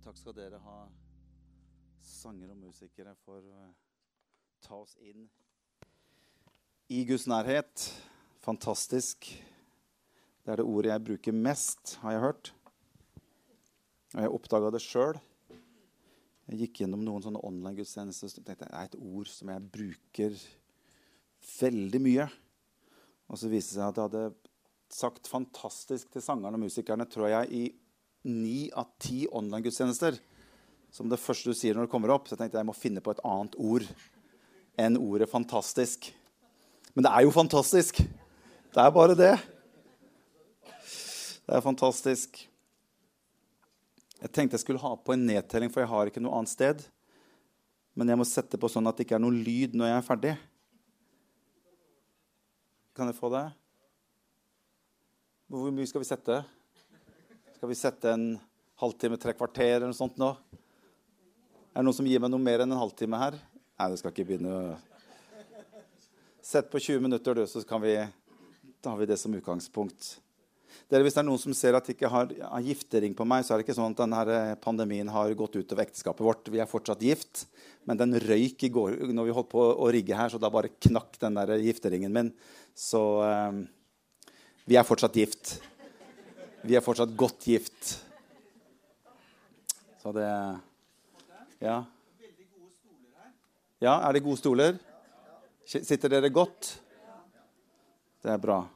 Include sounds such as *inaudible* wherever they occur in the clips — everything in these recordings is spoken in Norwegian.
Takk skal dere ha, sanger og musikere, for å ta oss inn i Guds nærhet. Fantastisk. Det er det ordet jeg bruker mest, har jeg hørt. Og jeg oppdaga det sjøl. Jeg gikk gjennom noen sånne online-gudstjenester og tenkte det er et ord som jeg bruker veldig mye. Og så viste det seg at jeg hadde sagt fantastisk til sangerne og musikerne tror jeg, i ni av ti online-gudstjenester som det første du sier når du kommer opp. Så jeg tenkte jeg må finne på et annet ord enn ordet 'fantastisk'. Men det er jo fantastisk. Det er bare det. Det er fantastisk. Jeg tenkte jeg skulle ha på en nedtelling, for jeg har ikke noe annet sted. Men jeg må sette på sånn at det ikke er noe lyd når jeg er ferdig. Kan jeg få det? Hvor mye skal vi sette? Skal vi sette en halvtime, tre kvarter eller noe sånt nå? Er det noen som gir meg noe mer enn en halvtime her? Nei, det skal ikke begynne Sett på 20 minutter, du, så vi, da har vi det som utgangspunkt. Dere, hvis det er noen som ser at jeg ikke har, har giftering på meg, så er det ikke sånn at denne pandemien har gått utover ekteskapet vårt. Vi er fortsatt gift. Men den røyk i går når vi holdt på å rigge her, så da bare knakk den der gifteringen min. Så eh, vi er fortsatt gift. Vi er fortsatt godt gift. Så det Ja. Ja, er det gode stoler? Sitter dere godt? Det er bra.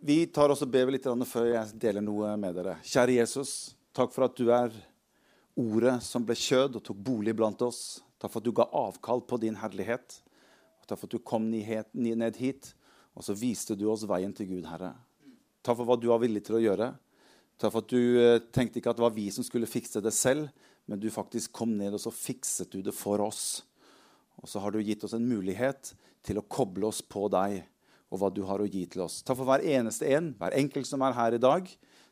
Vi tar også ber litt før jeg deler noe med dere. Kjære Jesus, takk for at du er ordet som ble kjød og tok bolig blant oss. Takk for at du ga avkall på din herlighet. Takk for at du kom ned hit, og så viste du oss veien til Gud, Herre. Takk for hva du var villig til å gjøre. Takk for at du eh, tenkte ikke at det var vi som skulle fikse det selv, men du faktisk kom ned og så fikset du det for oss. Og så har du gitt oss en mulighet til å koble oss på deg og hva du har å gi til oss. Takk for hver eneste en, hver enkelt som er her i dag.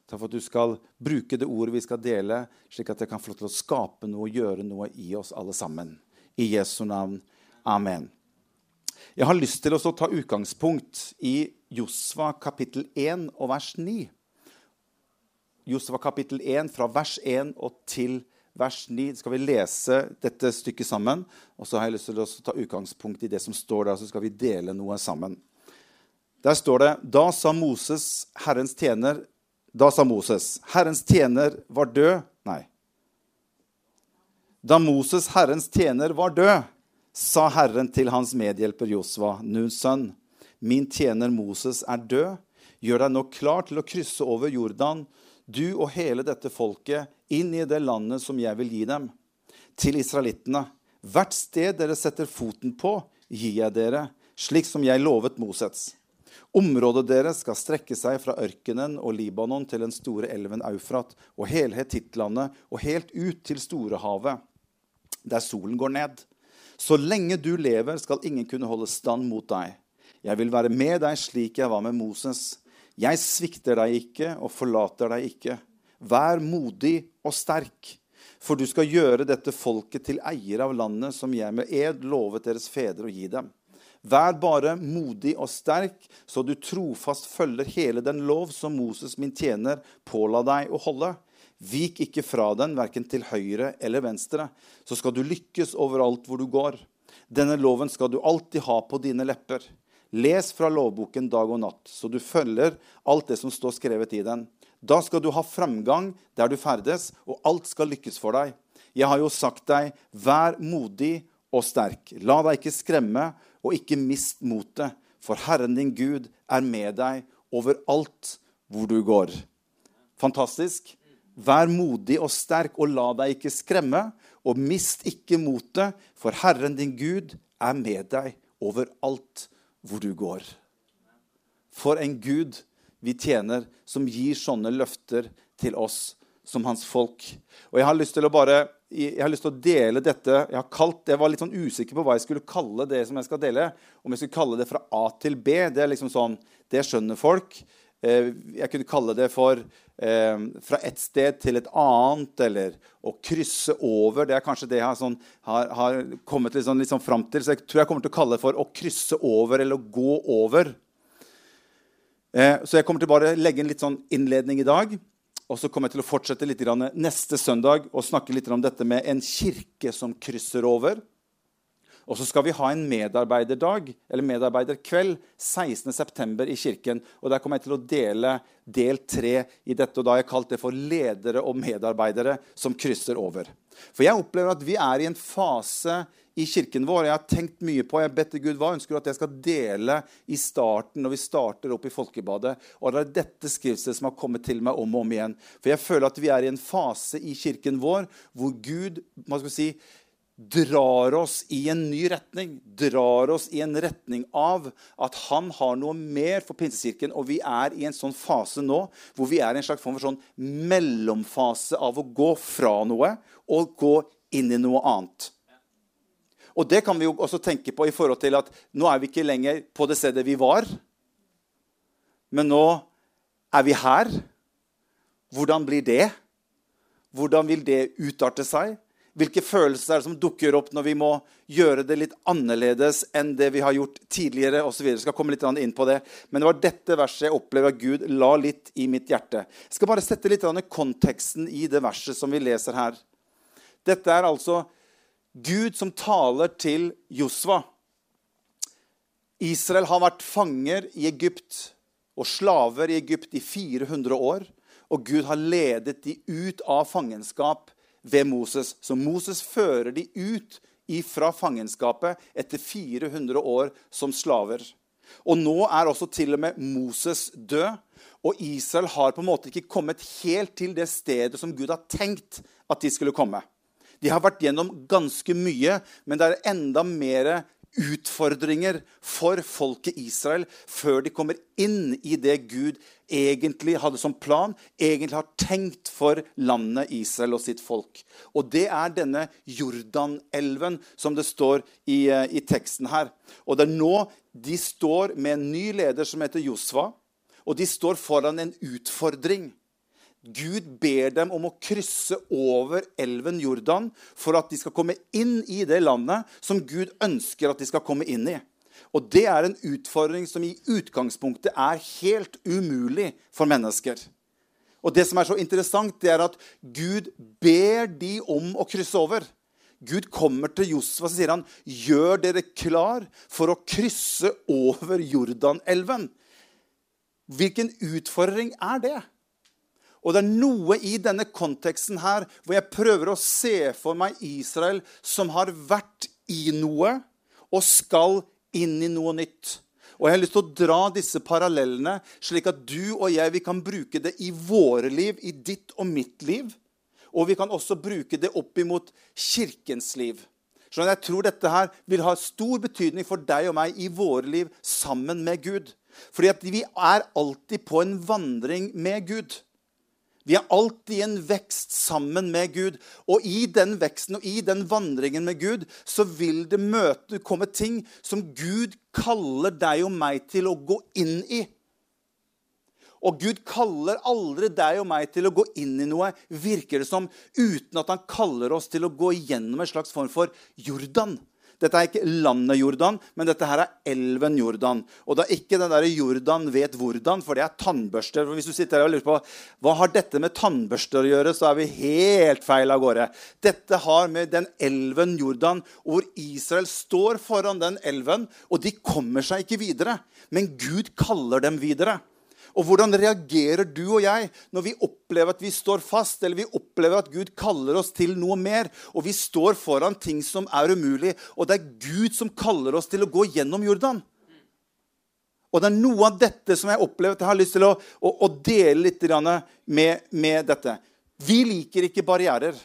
Takk for at du skal bruke det ordet vi skal dele, slik at det kan få lov til å skape noe og gjøre noe i oss alle sammen. I Jesu navn. Amen. Jeg har lyst til å ta utgangspunkt i Josva kapittel 1 og vers 9. Josva kapittel 1 fra vers 1 og til vers 9. Skal vi lese dette stykket sammen? Og så har jeg lyst til å ta utgangspunkt i det som står der, så skal vi dele noe sammen. Der står det Da sa Moses, Herrens tjener Da sa Moses, Herrens tjener var død Nei. Da Moses, Herrens tjener, var død, sa Herren til hans medhjelper Josva, Nuns sønn, min tjener Moses er død. Gjør deg nå klar til å krysse over Jordan, du og hele dette folket, inn i det landet som jeg vil gi dem. Til israelittene. Hvert sted dere setter foten på, gir jeg dere, slik som jeg lovet Moses. Området deres skal strekke seg fra ørkenen og Libanon til den store elven Eufrat og hele Tittlandet og helt ut til Storehavet, der solen går ned. Så lenge du lever, skal ingen kunne holde stand mot deg. Jeg vil være med deg slik jeg var med Moses. Jeg svikter deg ikke og forlater deg ikke. Vær modig og sterk, for du skal gjøre dette folket til eier av landet som jeg med ed lovet deres fedre å gi dem. Vær bare modig og sterk, så du trofast følger hele den lov som Moses, min tjener, påla deg å holde. Vik ikke fra den, verken til høyre eller venstre, så skal du lykkes overalt hvor du går. Denne loven skal du alltid ha på dine lepper. Les fra lovboken dag og natt, så du følger alt det som står skrevet i den. Da skal du ha framgang der du ferdes, og alt skal lykkes for deg. Jeg har jo sagt deg, vær modig og sterk. La deg ikke skremme, og ikke mist motet, for Herren din Gud er med deg overalt hvor du går. Fantastisk. Vær modig og sterk, og la deg ikke skremme, og mist ikke motet, for Herren din Gud er med deg overalt hvor du går. For en Gud vi tjener, som gir sånne løfter til oss som hans folk. Og Jeg har lyst til å bare, jeg har lyst til å dele dette Jeg har kalt, jeg var litt sånn usikker på hva jeg skulle kalle det som jeg skal dele. Om jeg skulle kalle det fra A til B. Det er liksom sånn, det skjønner folk. Eh, jeg kunne kalle det for eh, fra et sted til et annet, eller å krysse over. Det er kanskje det jeg har, sånn, har, har kommet litt sånn, litt sånn fram til. Så jeg tror jeg kommer til å kalle det for å krysse over eller å gå over. Eh, så jeg kommer til å bare legge en litt sånn innledning i dag. Og så kommer jeg til å fortsette litt neste søndag og snakke litt om dette med en kirke som krysser over. Og så skal vi ha en medarbeiderdag, eller medarbeiderkveld 16.9. i kirken. og Der kommer jeg til å dele del tre i dette. og Da har jeg kalt det for ledere og medarbeidere som krysser over. For jeg opplever at vi er i en fase i kirken vår. Jeg har tenkt mye på jeg bedt Gud, hva ønsker du at jeg skal dele i starten når vi starter opp i Folkebadet. Og det er dette skriftstedet som har kommet til meg om og om igjen. For jeg føler at vi er i en fase i kirken vår hvor Gud hva skal vi si, drar oss i en ny retning. Drar oss i en retning av at han har noe mer for Pinsekirken. Og vi er i en sånn fase nå hvor vi er i en slags form for sånn mellomfase av å gå fra noe og gå inn i noe annet. Og det kan vi jo også tenke på i forhold til at nå er vi ikke lenger på det stedet vi var. Men nå er vi her. Hvordan blir det? Hvordan vil det utarte seg? Hvilke følelser er det som dukker opp når vi må gjøre det litt annerledes enn det vi har gjort tidligere? Og videre. jeg skal komme litt inn på det. Men det var dette verset jeg opplever at Gud la litt i mitt hjerte. Jeg skal bare sette litt konteksten i det verset som vi leser her. Dette er altså Gud som taler til Josva. Israel har vært fanger i Egypt og slaver i Egypt i 400 år. Og Gud har ledet de ut av fangenskap ved Moses. Så Moses fører de ut fra fangenskapet etter 400 år som slaver. Og nå er også til og med Moses død. Og Israel har på en måte ikke kommet helt til det stedet som Gud har tenkt at de skulle komme. De har vært gjennom ganske mye, men det er enda mer utfordringer for folket Israel før de kommer inn i det Gud egentlig hadde som plan, egentlig har tenkt for landet Israel og sitt folk. Og det er denne Jordanelven som det står i, eh, i teksten her. Og det er nå de står med en ny leder som heter Josva, og de står foran en utfordring. Gud ber dem om å krysse over elven Jordan for at de skal komme inn i det landet som Gud ønsker at de skal komme inn i. Og det er en utfordring som i utgangspunktet er helt umulig for mennesker. Og det som er så interessant, det er at Gud ber de om å krysse over. Gud kommer til Josfa og sier han, 'Gjør dere klar for å krysse over Jordanelven'. Hvilken utfordring er det? Og det er noe i denne konteksten her hvor jeg prøver å se for meg Israel som har vært i noe og skal inn i noe nytt. Og Jeg har lyst til å dra disse parallellene, slik at du og jeg vi kan bruke det i våre liv, i ditt og mitt liv. Og vi kan også bruke det opp imot kirkens liv. Så jeg tror dette her vil ha stor betydning for deg og meg i våre liv sammen med Gud. Fordi vi er alltid på en vandring med Gud. Vi er alltid i en vekst sammen med Gud. Og i den veksten og i den vandringen med Gud så vil det møte, komme ting som Gud kaller deg og meg til å gå inn i. Og Gud kaller aldri deg og meg til å gå inn i noe, virker det som, uten at han kaller oss til å gå igjennom en slags form for Jordan. Dette er ikke landet Jordan, men dette her er elven Jordan. Og det er ikke den der Jordan vet hvordan, for det er tannbørster. Hvis du sitter her og lurer på hva har dette med tannbørster å gjøre, så er vi helt feil av gårde. Dette har med den elven Jordan, hvor Israel står foran den elven, og de kommer seg ikke videre. Men Gud kaller dem videre. Og hvordan reagerer du og jeg når vi opplever at vi står fast, eller vi opplever at Gud kaller oss til noe mer, og vi står foran ting som er umulig, og det er Gud som kaller oss til å gå gjennom Jordan? Og det er noe av dette som jeg opplever at jeg har lyst til å, å, å dele litt med, med dette. Vi liker ikke barrierer.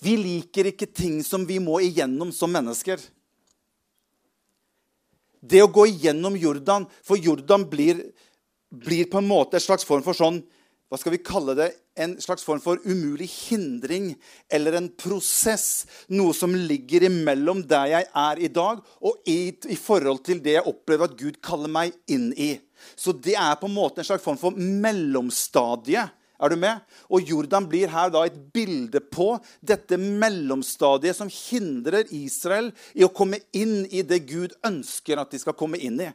Vi liker ikke ting som vi må igjennom som mennesker. Det å gå igjennom Jordan For Jordan blir blir på en måte en slags form for sånn hva skal vi kalle det, en slags form for umulig hindring eller en prosess. Noe som ligger imellom der jeg er i dag, og i, i, forhold til det jeg opplever at Gud kaller meg inn i. Så det er på en måte en slags form for mellomstadie. Er du med? Og Jordan blir her da et bilde på dette mellomstadiet som hindrer Israel i å komme inn i det Gud ønsker at de skal komme inn i.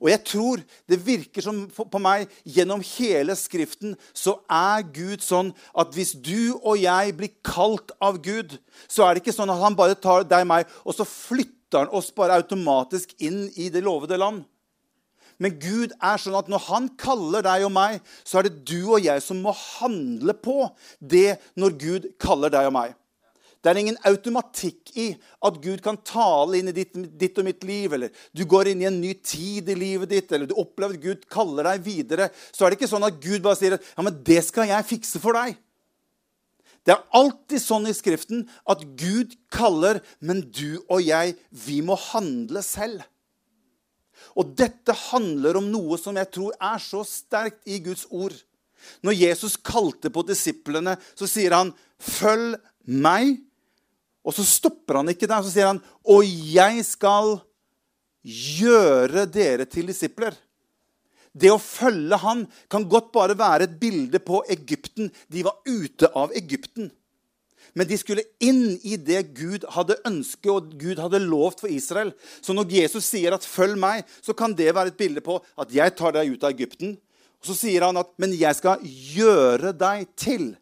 Og jeg tror det virker som på meg gjennom hele Skriften så er Gud sånn at hvis du og jeg blir kalt av Gud, så er det ikke sånn at han bare tar deg og meg, og så flytter han oss bare automatisk inn i det lovede land. Men Gud er sånn at når han kaller deg og meg, så er det du og jeg som må handle på det når Gud kaller deg og meg. Det er ingen automatikk i at Gud kan tale inn i ditt, ditt, og mitt liv, eller du går inn i en ny tid i livet ditt, eller du opplever at Gud kaller deg videre. Så er det ikke sånn at Gud bare sier at ja, men det skal jeg fikse for deg. Det er alltid sånn i Skriften at Gud kaller, men du og jeg, vi må handle selv. Og dette handler om noe som jeg tror er så sterkt i Guds ord. Når Jesus kalte på disiplene, så sier han, 'Følg meg.' Og så stopper han ikke der. Så sier han, 'Og jeg skal gjøre dere til disipler'. Det å følge han kan godt bare være et bilde på Egypten. De var ute av Egypten. Men de skulle inn i det Gud hadde ønsket og Gud hadde lovt for Israel. Så når Jesus sier at 'følg meg', så kan det være et bilde på at 'jeg tar deg ut av Egypten'. Og så sier han at 'men jeg skal gjøre deg til'.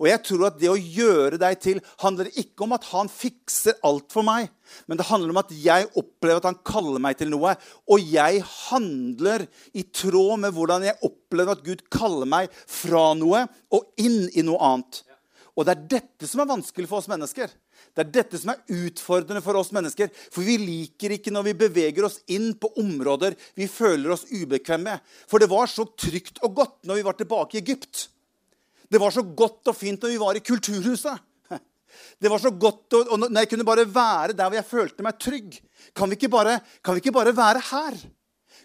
Og jeg tror at det å gjøre deg til handler ikke om at han fikser alt for meg, men det handler om at jeg opplever at han kaller meg til noe, og jeg handler i tråd med hvordan jeg opplever at Gud kaller meg fra noe og inn i noe annet. Og det er dette som er vanskelig for oss mennesker. Det er dette som er utfordrende for oss mennesker. For vi liker ikke når vi beveger oss inn på områder vi føler oss ubekvemme med. For det var så trygt og godt når vi var tilbake i Egypt. Det var så godt og fint når vi var i kulturhuset. Det var så godt og, når jeg kunne bare være der hvor jeg følte meg trygg. Kan vi ikke bare, kan vi ikke bare være her?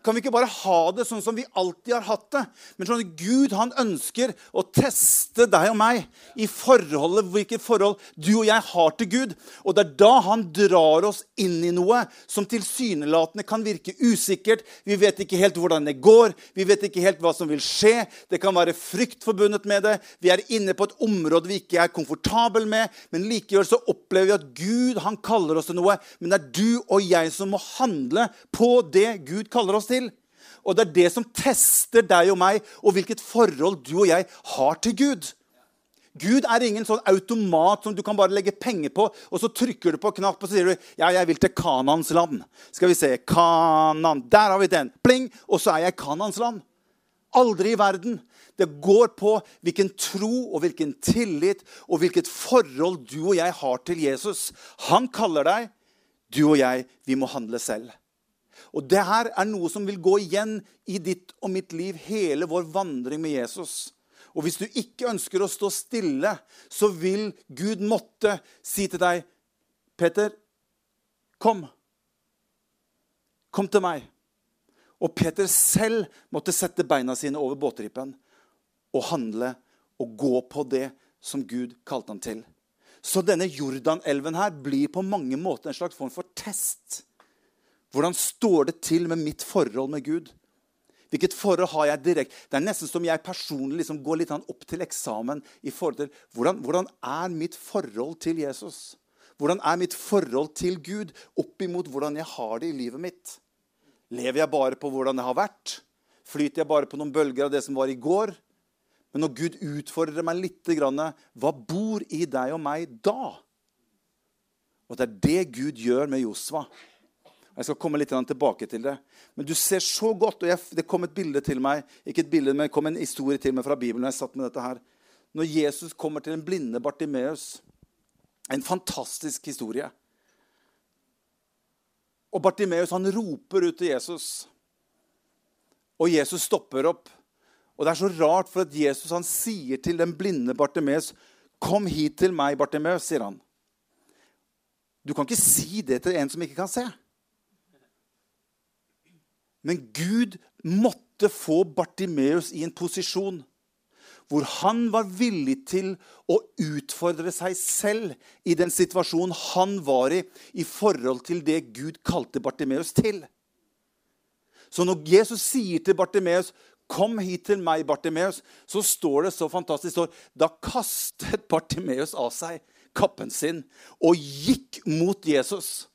Kan vi ikke bare ha det sånn som vi alltid har hatt det? Men sånn at Gud han ønsker å teste deg og meg i forholdet, hvilket forhold du og jeg har til Gud. Og det er da han drar oss inn i noe som tilsynelatende kan virke usikkert. Vi vet ikke helt hvordan det går, vi vet ikke helt hva som vil skje. Det kan være frykt forbundet med det. Vi er inne på et område vi ikke er komfortabel med. Men likevel så opplever vi at Gud han kaller oss til noe. Men det er du og jeg som må handle på det Gud kaller oss til. Og det er det som tester deg og meg, og hvilket forhold du og jeg har til Gud. Gud er ingen sånn automat som du kan bare legge penger på, og så trykker du på knapp, og så sier du ja, jeg vil til Kanans land. Skal vi se Kanan. Der har vi den. Pling! Og så er jeg Kanans land. Aldri i verden. Det går på hvilken tro og hvilken tillit og hvilket forhold du og jeg har til Jesus. Han kaller deg. Du og jeg, vi må handle selv. Og det her er noe som vil gå igjen i ditt og mitt liv, hele vår vandring med Jesus. Og hvis du ikke ønsker å stå stille, så vil Gud måtte si til deg, 'Peter, kom. Kom til meg.' Og Peter selv måtte sette beina sine over båtrippen og handle og gå på det som Gud kalte ham til. Så denne Jordanelven her blir på mange måter en slags form for test hvordan står det til med mitt forhold med Gud? Hvilket forhold har jeg direkte? Det er nesten som jeg personlig liksom går litt opp til eksamen. i forhold til hvordan, hvordan, er mitt forhold til Jesus? Hvordan er mitt forhold til Gud opp imot hvordan jeg har det i livet mitt? Lever jeg bare på hvordan jeg har vært? Flyter jeg bare på noen bølger av det som var i går? Men når Gud utfordrer meg litt, hva bor i deg og meg da? Og det er det Gud gjør med Josva. Jeg skal komme litt tilbake til det. Men du ser så godt og jeg, Det kom et bilde til meg ikke et bilde, men det kom en historie til meg fra Bibelen. Når jeg satt med dette her. Når Jesus kommer til den blinde Bartimeus. En fantastisk historie. Og Bartimeus roper ut til Jesus. Og Jesus stopper opp. Og Det er så rart, for at Jesus han sier til den blinde Bartimeus, 'Kom hit til meg, Bartimeus', sier han. Du kan ikke si det til en som ikke kan se. Men Gud måtte få Bartimeus i en posisjon hvor han var villig til å utfordre seg selv i den situasjonen han var i, i forhold til det Gud kalte Bartimeus til. Så når Jesus sier til Bartimeus, 'Kom hit til meg, Bartimeus', så står det så fantastisk står, Da kastet Bartimeus av seg kappen sin og gikk mot Jesus.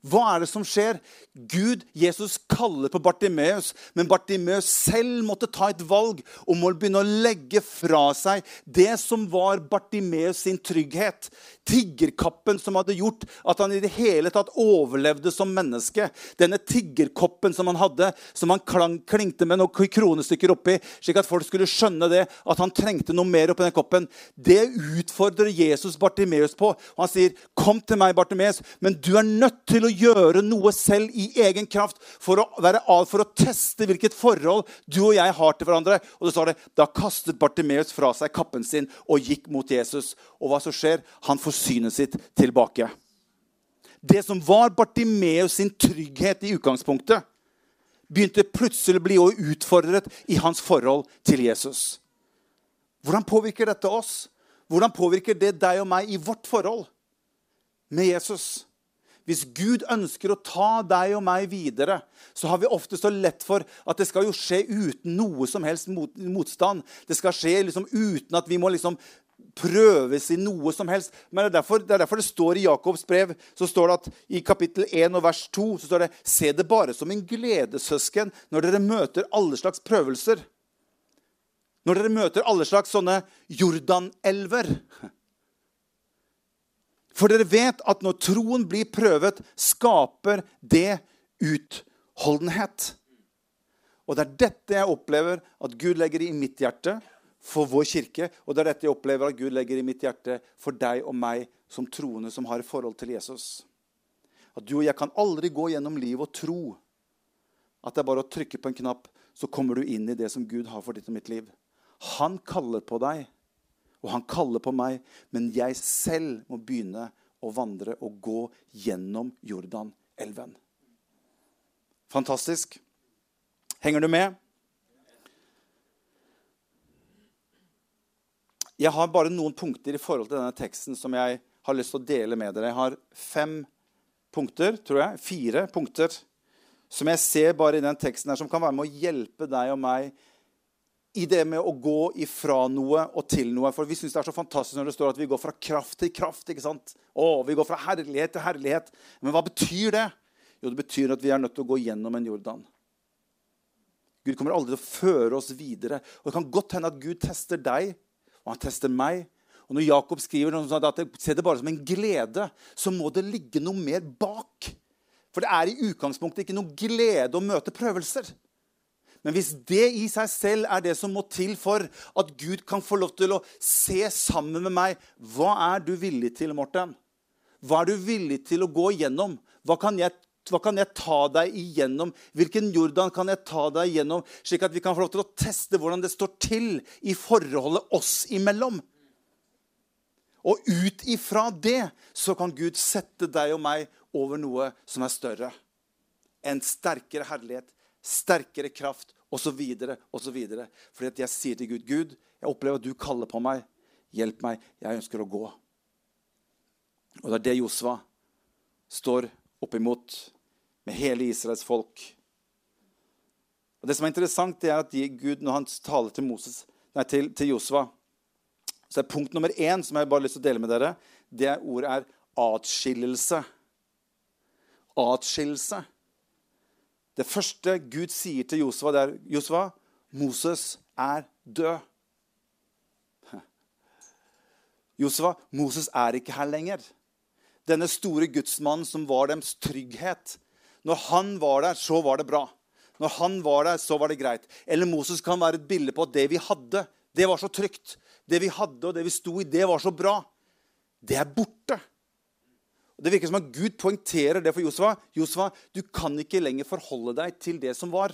Hva er det som skjer? Gud, Jesus, kaller på Bartimeus, men Bartimeus selv måtte ta et valg om å begynne å legge fra seg det som var Bartimeus sin trygghet. Tiggerkappen som hadde gjort at han i det hele tatt overlevde som menneske. Denne tiggerkoppen som han hadde, som han klang, klingte med noen kronestykker oppi, slik at folk skulle skjønne det, at han trengte noe mer oppi den koppen. Det utfordrer Jesus Bartimeus på. Og han sier, 'Kom til meg, Bartimeus, men du er nødt til å gjøre noe selv i egen kraft for å, være, for å teste hvilket forhold du og jeg har til hverandre. Og det står det, Da kastet Bartimeus fra seg kappen sin og gikk mot Jesus. Og hva så skjer? Han får synet sitt tilbake. Det som var Bartimeus sin trygghet i utgangspunktet, begynte plutselig å bli utfordret i hans forhold til Jesus. Hvordan påvirker dette oss? Hvordan påvirker det deg og meg i vårt forhold med Jesus? Hvis Gud ønsker å ta deg og meg videre, så har vi ofte så lett for at det skal jo skje uten noe som helst mot, motstand. Det skal skje liksom uten at vi må liksom prøves i noe som helst. Men det er, derfor, det er derfor det står i Jakobs brev så står det at i kapittel 1 og vers 2 så står det Se det bare som en gledessøsken når dere møter alle slags prøvelser. Når dere møter alle slags sånne Jordanelver. For dere vet at når troen blir prøvet, skaper det utholdenhet. Og det er dette jeg opplever at Gud legger i mitt hjerte for vår kirke. Og det er dette jeg opplever at Gud legger i mitt hjerte for deg og meg som troende som har et forhold til Jesus. At du og jeg kan aldri gå gjennom livet og tro at det er bare å trykke på en knapp, så kommer du inn i det som Gud har for ditt og mitt liv. Han kaller på deg og han kaller på meg, men jeg selv må begynne å vandre og gå gjennom Jordanelven. Fantastisk. Henger du med? Jeg har bare noen punkter i forhold til denne teksten som jeg har lyst til å dele med dere. Jeg har fem punkter, tror jeg. Fire punkter som jeg ser bare i den teksten her, som kan være med å hjelpe deg og meg i det med å gå ifra noe og til noe. For vi syns det er så fantastisk når det står at vi går fra kraft til kraft. ikke sant? Å, vi går fra herlighet til herlighet. Men hva betyr det? Jo, det betyr at vi er nødt til å gå gjennom en Jordan. Gud kommer aldri til å føre oss videre. Og Det kan godt hende at Gud tester deg, og han tester meg. Og Når Jakob skriver at det, ser det bare som en glede, så må det ligge noe mer bak. For det er i utgangspunktet ikke noe glede å møte prøvelser. Men hvis det i seg selv er det som må til for at Gud kan få lov til å se sammen med meg, hva er du villig til, Morten? Hva er du villig til å gå igjennom? Hva kan jeg, hva kan jeg ta deg igjennom? Hvilken Jordan kan jeg ta deg igjennom, slik at vi kan få lov til å teste hvordan det står til i forholdet oss imellom? Og ut ifra det så kan Gud sette deg og meg over noe som er større. En sterkere herlighet, sterkere kraft osv. osv. Fordi at jeg sier til Gud, Gud, jeg opplever at du kaller på meg. Hjelp meg. Jeg ønsker å gå. Og det er det Josva står oppimot med hele Israels folk. Og Det som er interessant, det er at Gud, når han taler til, Moses, nei, til, til Josva så er Punkt nummer én som jeg bare har lyst til å dele med dere, det ordet er atskillelse. Atskillelse. Det første Gud sier til Josva, det er Josva, Moses er død. Josva, Moses er ikke her lenger. Denne store gudsmannen som var deres trygghet. Når han var der, så var det bra. Når han var der, så var det greit. Eller Moses kan være et bilde på at det vi hadde, det var så trygt. Det vi hadde, og det vi sto i, det var så bra. Det er borte. Det virker som at Gud poengterer det for Josva. Josva, du kan ikke lenger forholde deg til det som var.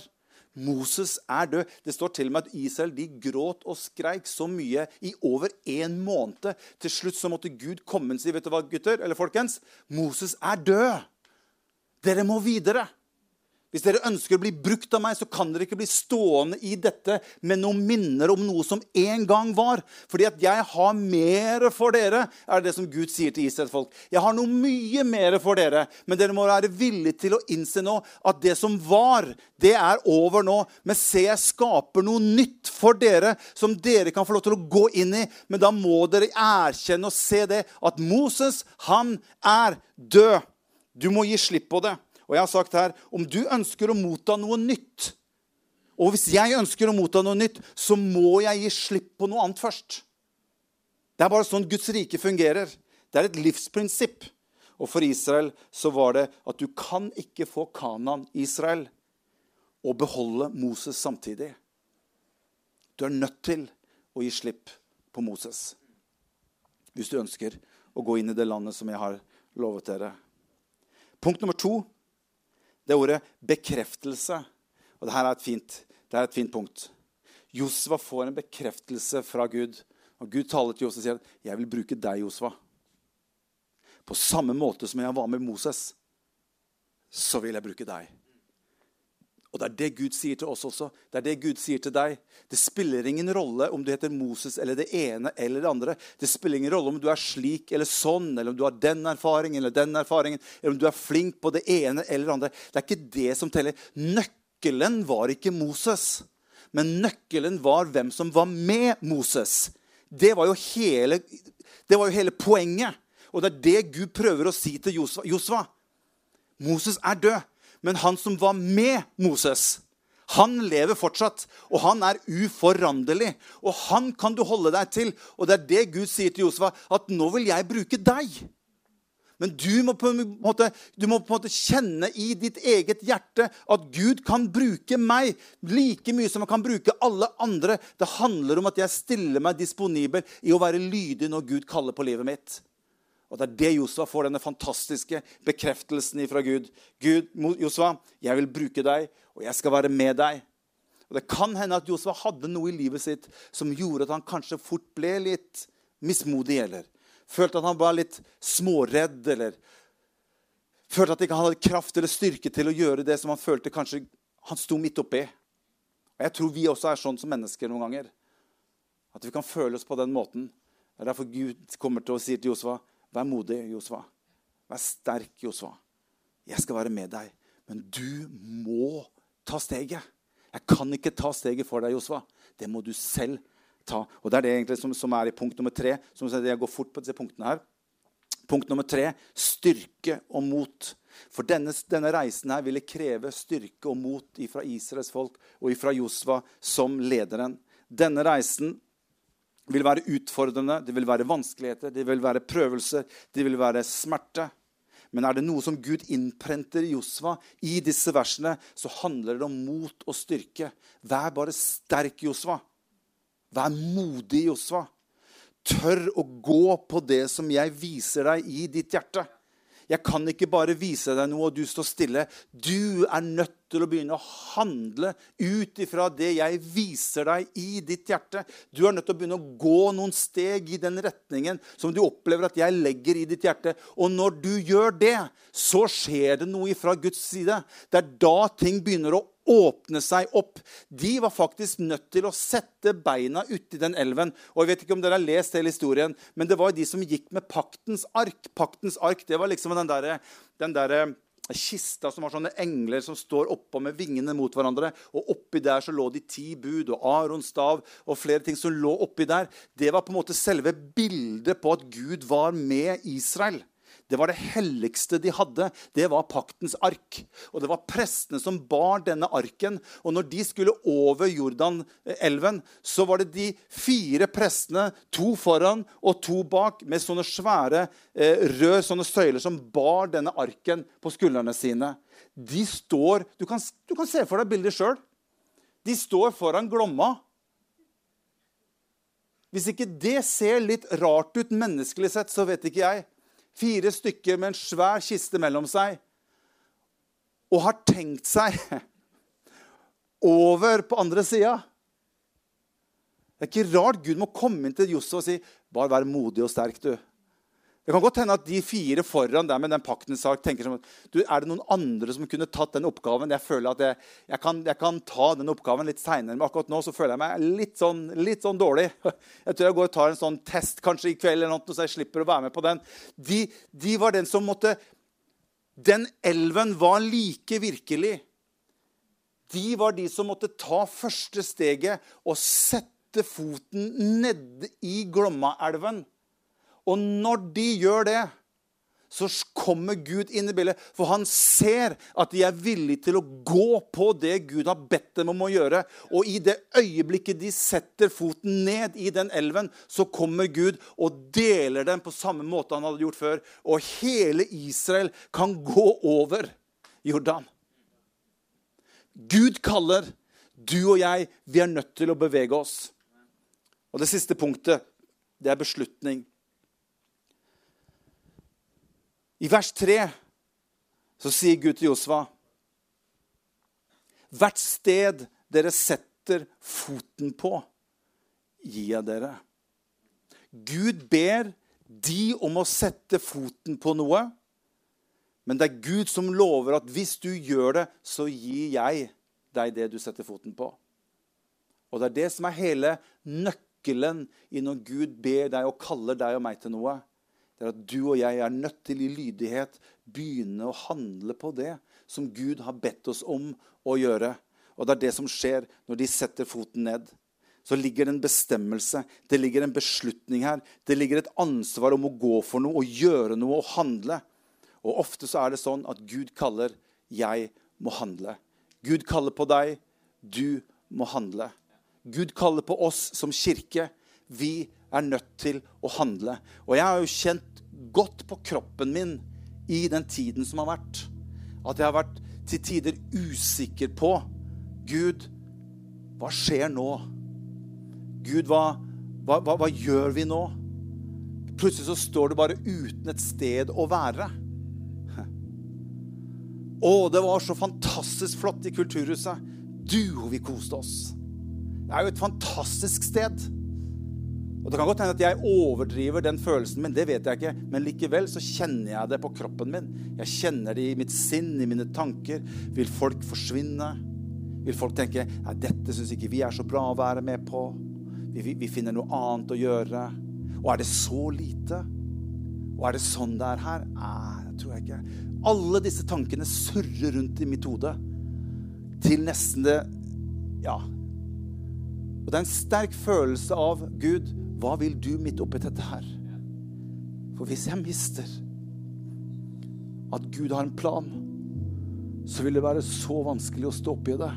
Moses er død. Det står til og med at Israel de gråt og skreik så mye i over en måned. Til slutt så måtte Gud komme og si vet du hva, gutter, eller folkens, Moses er død. Dere må videre. Hvis dere ønsker å bli brukt av meg, så kan dere ikke bli stående i dette med noen minner om noe som en gang var. Fordi at jeg har mer for dere, er det som Gud sier til Israels folk. Jeg har noe mye mer for dere, men dere må være villige til å innse nå at det som var, det er over nå. Men se, jeg skaper noe nytt for dere som dere kan få lov til å gå inn i. Men da må dere erkjenne og se det, at Moses, han er død. Du må gi slipp på det. Og jeg har sagt her om du ønsker å motta noe nytt, og hvis jeg ønsker å motta noe nytt, så må jeg gi slipp på noe annet først. Det er bare sånn Guds rike fungerer. Det er et livsprinsipp. Og for Israel så var det at du kan ikke få Kanan, Israel, og beholde Moses samtidig. Du er nødt til å gi slipp på Moses hvis du ønsker å gå inn i det landet som jeg har lovet dere. Punkt nummer to det er ordet bekreftelse. Og dette er et fint, det er et fint punkt. Josva får en bekreftelse fra Gud. Og Gud taler til Josva og sier 'jeg vil bruke deg, Josva'. På samme måte som jeg var med Moses, så vil jeg bruke deg. Og det er det Gud sier til oss også. Det er det Gud sier til deg. Det spiller ingen rolle om du heter Moses eller det ene eller det andre. Det spiller ingen rolle om du er slik eller sånn, eller om du har den erfaringen eller den erfaringen, eller om du er flink på det ene eller det andre. Det er ikke det som teller. Nøkkelen var ikke Moses, men nøkkelen var hvem som var med Moses. Det var jo hele, var jo hele poenget. Og det er det Gud prøver å si til. Josva Moses er død. Men han som var med Moses, han lever fortsatt, og han er uforanderlig. Og han kan du holde deg til. Og det er det Gud sier til Josefa, at nå vil jeg bruke deg. Men du må, måte, du må på en måte kjenne i ditt eget hjerte at Gud kan bruke meg like mye som han kan bruke alle andre. Det handler om at jeg stiller meg disponibel i å være lydig når Gud kaller på livet mitt. Og det er det Josua får denne fantastiske bekreftelsen fra Gud. Gud, Josua, jeg vil bruke deg, og jeg skal være med deg. Og Det kan hende at Josua hadde noe i livet sitt som gjorde at han kanskje fort ble litt mismodig. eller Følte at han var litt småredd, eller følte at han ikke hadde kraft eller styrke til å gjøre det som han følte kanskje han sto midt oppi. Og Jeg tror vi også er sånn som mennesker noen ganger. At vi kan føle oss på den måten. Det er derfor Gud kommer til å si til Josva Vær modig, Josva. Vær sterk, Josva. Jeg skal være med deg. Men du må ta steget. Jeg kan ikke ta steget for deg, Josva. Det må du selv ta. Og Det er det egentlig som, som er i punkt nummer tre. Som jeg går fort på disse punktene her. Punkt nummer tre styrke og mot. For denne, denne, reisen her ville kreve styrke og mot fra Israels folk og fra Josva som lederen. Denne reisen vil være utfordrende, det vil være vanskeligheter, det vil være prøvelser, det vil være smerte. Men er det noe som Gud innprenter i Josva i disse versene, så handler det om mot og styrke. Vær bare sterk, Josva. Vær modig, Josva. Tør å gå på det som jeg viser deg i ditt hjerte. Jeg kan ikke bare vise deg noe, og du står stille. Du er nødt til å begynne å handle ut ifra det jeg viser deg i ditt hjerte. Du er nødt til å begynne å gå noen steg i den retningen som du opplever at jeg legger i ditt hjerte. Og når du gjør det, så skjer det noe ifra Guds side. Det er da ting begynner å åpne seg opp. De var faktisk nødt til å sette beina uti den elven. Og jeg vet ikke om dere har lest hele historien, men det var de som gikk med paktens ark. Paktens ark, det var liksom den derre der kista som har sånne engler som står oppå med vingene mot hverandre. Og oppi der så lå de ti bud og Arons stav og flere ting som lå oppi der. Det var på en måte selve bildet på at Gud var med Israel. Det var det helligste de hadde. Det var paktens ark. Og det var prestene som bar denne arken. Og når de skulle over Jordanelven, så var det de fire prestene, to foran og to bak, med sånne svære eh, rør, sånne søyler, som bar denne arken på skuldrene sine. De står Du kan, du kan se for deg bildet sjøl. De står foran Glomma. Hvis ikke det ser litt rart ut menneskelig sett, så vet ikke jeg. Fire stykker med en svær kiste mellom seg. Og har tenkt seg *laughs* over på andre sida. Det er ikke rart Gud må komme inn til Josef og si bare vær modig og sterk. du. Det kan godt hende at de fire foran der med den paktens sak tenker som du, er det noen andre som kunne tatt den oppgaven. Jeg føler at jeg, jeg, kan, jeg kan, ta den oppgaven litt seinere, men akkurat nå så føler jeg meg litt sånn, litt sånn, dårlig. *laughs* Jeg tror jeg går og tar en sånn test kanskje i kveld, eller noe, så jeg slipper å være med på den. De, de var den som måtte Den elven var like virkelig. De var de som måtte ta første steget og sette foten nede i Glommaelven og når de gjør det, så kommer Gud inn i bildet. For han ser at de er villige til å gå på det Gud har bedt dem om å gjøre. Og i det øyeblikket de setter foten ned i den elven, så kommer Gud og deler dem på samme måte han hadde gjort før. Og hele Israel kan gå over Jordan. Gud kaller. Du og jeg, vi er nødt til å bevege oss. Og det siste punktet, det er beslutning. I vers 3 så sier Gud til Josva Hvert sted dere setter foten på, gir jeg dere. Gud ber de om å sette foten på noe, men det er Gud som lover at hvis du gjør det, så gir jeg deg det du setter foten på. Og det er det som er hele nøkkelen i når Gud ber deg og kaller deg og meg til noe det er at du og jeg er nødt til i lydighet begynne å handle på det som Gud har bedt oss om å gjøre. Og det er det som skjer når de setter foten ned. Så ligger det en bestemmelse, det ligger en beslutning her. Det ligger et ansvar om å gå for noe og gjøre noe og handle. Og ofte så er det sånn at Gud kaller 'jeg må handle'. Gud kaller på deg, du må handle. Gud kaller på oss som kirke. Vi er nødt til å handle. Og jeg har jo kjent godt på kroppen min i den tiden som har vært, at jeg har vært til tider usikker på Gud, hva skjer nå? Gud, hva, hva, hva, hva gjør vi nå? Plutselig så står du bare uten et sted å være. Å, det var så fantastisk flott i Kulturhuset. Du, og vi koste oss. Det er jo et fantastisk sted. Og Det kan godt hende at jeg overdriver den følelsen min, det vet jeg ikke. Men likevel så kjenner jeg det på kroppen min. Jeg kjenner det i mitt sinn, i mine tanker. Vil folk forsvinne? Vil folk tenke nei, dette syns ikke vi er så bra å være med på? Vi, vi, vi finner noe annet å gjøre. Og er det så lite? Og er det sånn det er her? Nei, det tror jeg ikke. Alle disse tankene surrer rundt i mitt hode til nesten det Ja. Og det er en sterk følelse av Gud hva vil du midt oppi dette her? For hvis jeg mister at Gud har en plan, så vil det være så vanskelig å stå oppi det.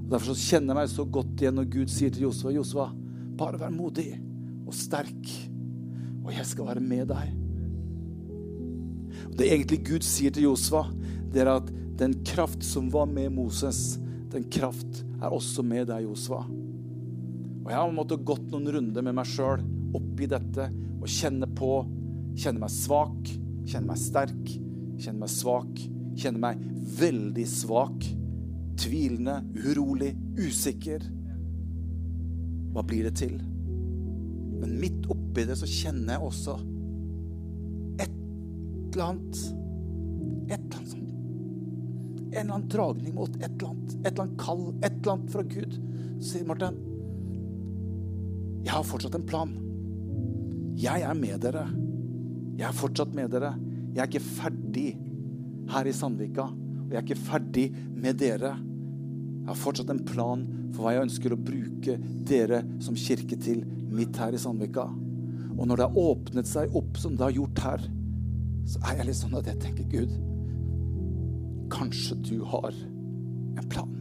Og Derfor så kjenner jeg meg så godt igjen når Gud sier til Josva Josva, bare vær modig og sterk, og jeg skal være med deg. Og Det egentlig Gud sier til Josva, det er at den kraft som var med Moses, den kraft er også med deg, Josva. Og jeg har måttet gått noen runder med meg sjøl oppi dette og kjenne på Kjenne meg svak, kjenne meg sterk, kjenne meg svak, kjenne meg veldig svak. Tvilende, urolig, usikker. Hva blir det til? Men midt oppi det så kjenner jeg også et eller annet Et eller annet sånn En eller annen dragning mot et eller annet. Et eller annet kall. Et eller annet fra Gud. Så sier Martin jeg har fortsatt en plan. Jeg er med dere. Jeg er fortsatt med dere. Jeg er ikke ferdig her i Sandvika. Og jeg er ikke ferdig med dere. Jeg har fortsatt en plan for hva jeg ønsker å bruke dere som kirke til midt her i Sandvika. Og når det har åpnet seg opp som det har gjort her, så er jeg litt sånn at jeg tenker, Gud, kanskje du har en plan.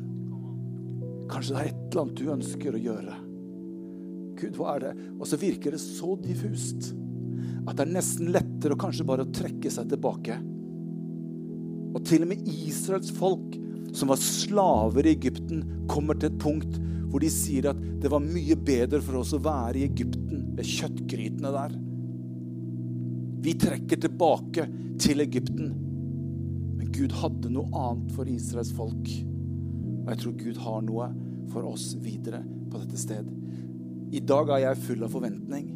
Kanskje det er et eller annet du ønsker å gjøre. Gud, hva er det? Og så virker det så diffust at det er nesten lettere å kanskje bare trekke seg tilbake. Og til og med Israels folk, som var slaver i Egypten, kommer til et punkt hvor de sier at det var mye bedre for oss å være i Egypten, ved kjøttgrytene der. Vi trekker tilbake til Egypten. Men Gud hadde noe annet for Israels folk. Og jeg tror Gud har noe for oss videre på dette sted. I dag er jeg full av forventning.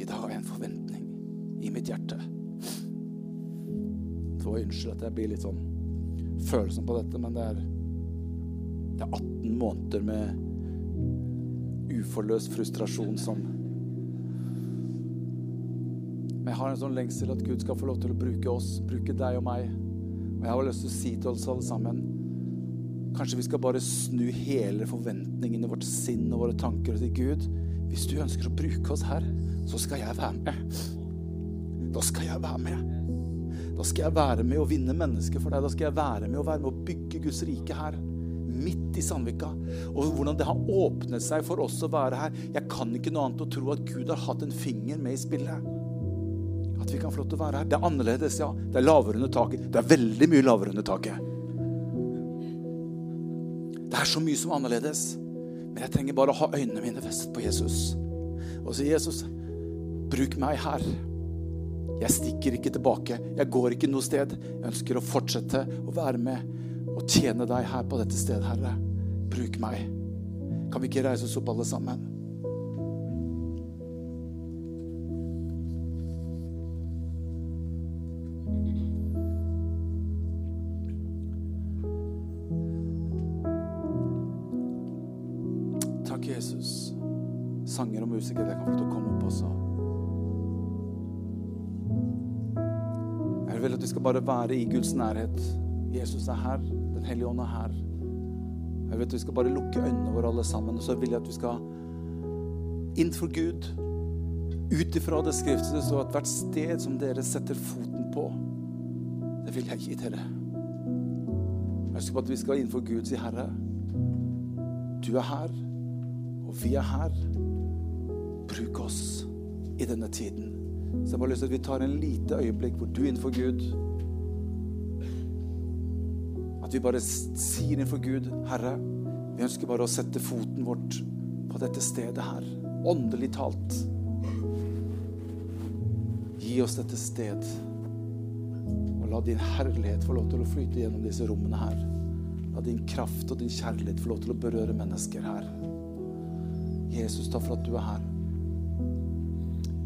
I dag har jeg en forventning i mitt hjerte. Så unnskyld at jeg blir litt sånn følsom på dette, men det er, det er 18 måneder med uforløst frustrasjon som Men jeg har en sånn lengsel at Gud skal få lov til å bruke oss, bruke deg og meg. Og jeg har lyst til å si til oss alle sammen Kanskje vi skal bare snu hele forventningene, vårt sinn og våre tanker si Gud, hvis du ønsker å bruke oss her, så skal jeg være med. da skal jeg være med. Da skal jeg være med å vinne mennesker for deg. Da skal jeg være med å være med å bygge Guds rike her. Midt i Sandvika. Og hvordan det har åpnet seg for oss å være her. Jeg kan ikke noe annet å tro at Gud har hatt en finger med i spillet. At vi kan få lov til å være her. Det er annerledes, ja. Det er lavere under taket. Det er veldig mye lavere under taket. Det er så mye som er annerledes. Men jeg trenger bare å ha øynene mine festet på Jesus. Og si, Jesus, bruk meg her. Jeg stikker ikke tilbake. Jeg går ikke noe sted. Jeg ønsker å fortsette å være med og tjene deg her på dette stedet, Herre. Bruk meg. Kan vi ikke reise oss opp, alle sammen? Sanger jeg kan få til å komme opp også. Jeg vil at vi skal bare være i Guds nærhet. Jesus er her. Den hellige ånd er her. Jeg vil at vi skal bare lukke øynene våre alle sammen. Og så vil jeg at vi skal inn for Gud. Ut ifra det skriftet det står at hvert sted som dere setter foten på, det vil jeg gi dere. Jeg ønsker at vi skal innenfor for Gud si, Herre, du er her, og vi er her. Bruk oss i denne tiden. Så jeg bare lyst til at vi tar en lite øyeblikk hvor du er innenfor Gud. At vi bare sier innenfor Gud, Herre, vi ønsker bare å sette foten vårt på dette stedet her. Åndelig talt. Gi oss dette sted. Og la din herlighet få lov til å flyte gjennom disse rommene her. La din kraft og din kjærlighet få lov til å berøre mennesker her. Jesus, takk for at du er her.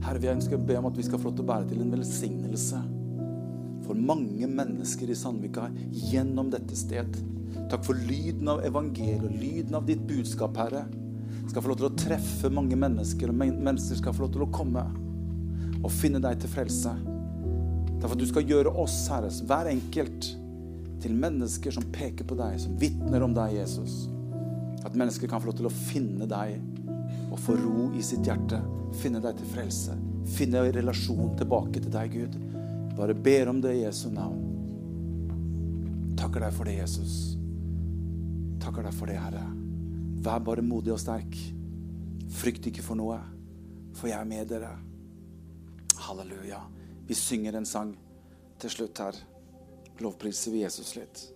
Herre, vi ønsker å be om at vi skal få lov til å bære til en velsignelse for mange mennesker i Sandvika gjennom dette sted. Takk for lyden av evangeliet og lyden av ditt budskap, Herre. Skal få lov til å treffe mange mennesker, og mennesker skal få lov til å komme og finne deg til frelse. Derfor for at du skal gjøre oss, Herre, hver enkelt, til mennesker som peker på deg, som vitner om deg, Jesus. At mennesker kan få lov til å finne deg og få ro i sitt hjerte. Finne deg til frelse. Finne relasjon tilbake til deg, Gud. Bare ber om det i Jesu navn. Takker deg for det, Jesus. Takker deg for det, Herre. Vær bare modig og sterk. Frykt ikke for noe, for jeg er med dere. Halleluja. Vi synger en sang til slutt her. Lovpriser vi Jesus litt.